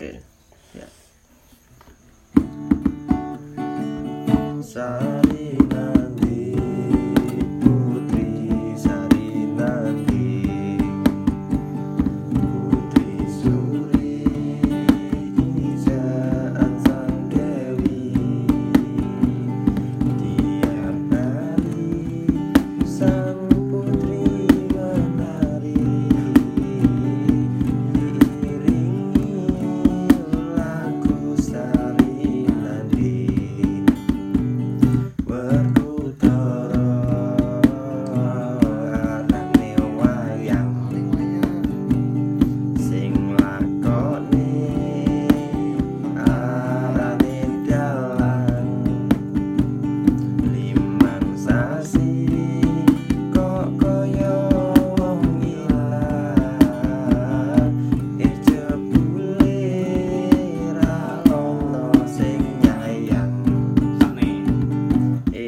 good. Yeah.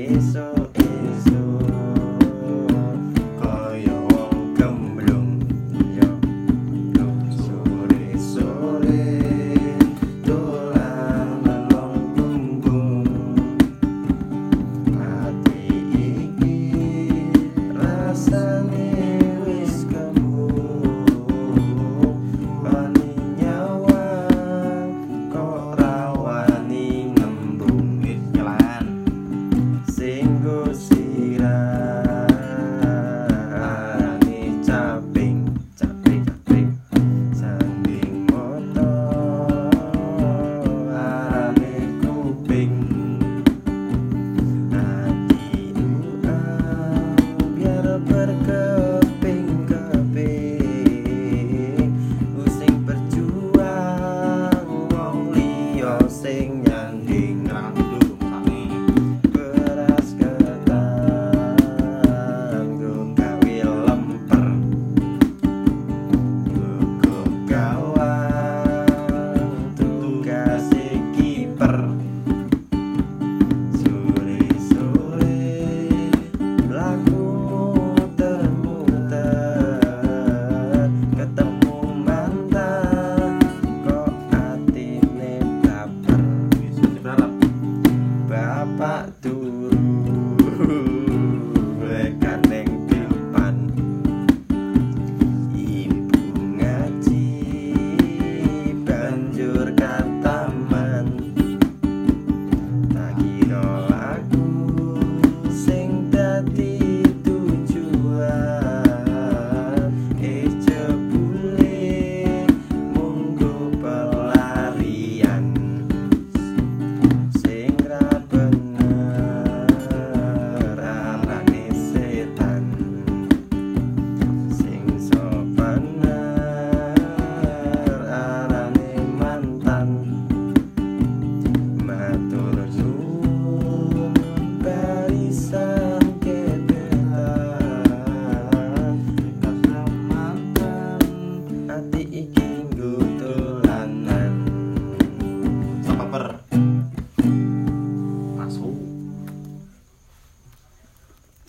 So thing